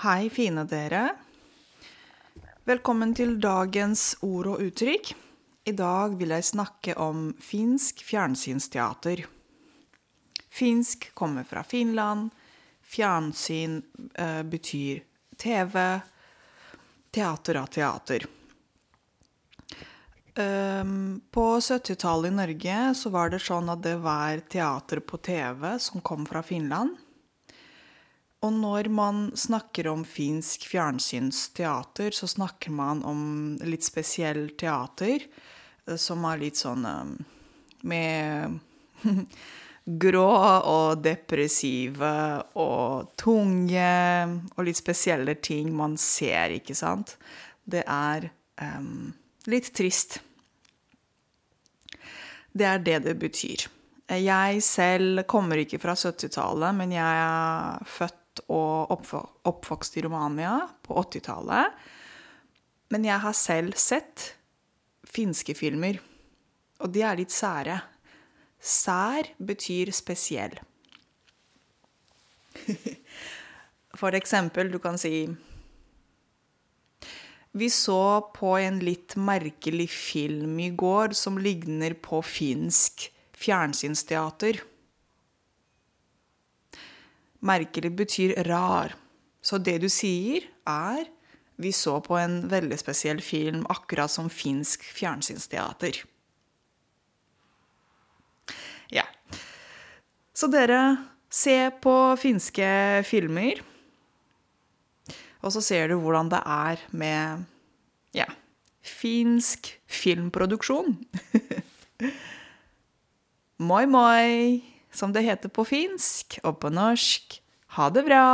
Hei, fine dere. Velkommen til dagens ord og uttrykk. I dag vil jeg snakke om finsk fjernsynsteater. Finsk kommer fra Finland. Fjernsyn eh, betyr TV. Teater av teater. Um, på 70-tallet i Norge så var det sånn at det var teater på TV som kom fra Finland. Og når man snakker om finsk fjernsynsteater, så snakker man om litt spesiell teater, eh, som er litt sånn eh, med grå og depressive og tunge og litt spesielle ting man ser, ikke sant? Det er um, litt trist. Det er det det betyr. Jeg selv kommer ikke fra 70-tallet, men jeg er og oppvokst i Romania på 80-tallet. Men jeg har selv sett finske filmer, og de er litt sære. Sær betyr spesiell. For eksempel, du kan si Vi så på en litt merkelig film i går som ligner på finsk fjernsynsteater. Merkelig betyr rar. Så det du sier, er vi så på en veldig spesiell film, akkurat som finsk fjernsynsteater. Ja. Så dere, se på finske filmer. Og så ser du hvordan det er med ja, finsk filmproduksjon. moi, moi som det heter på finsk, og på norsk ha det bra!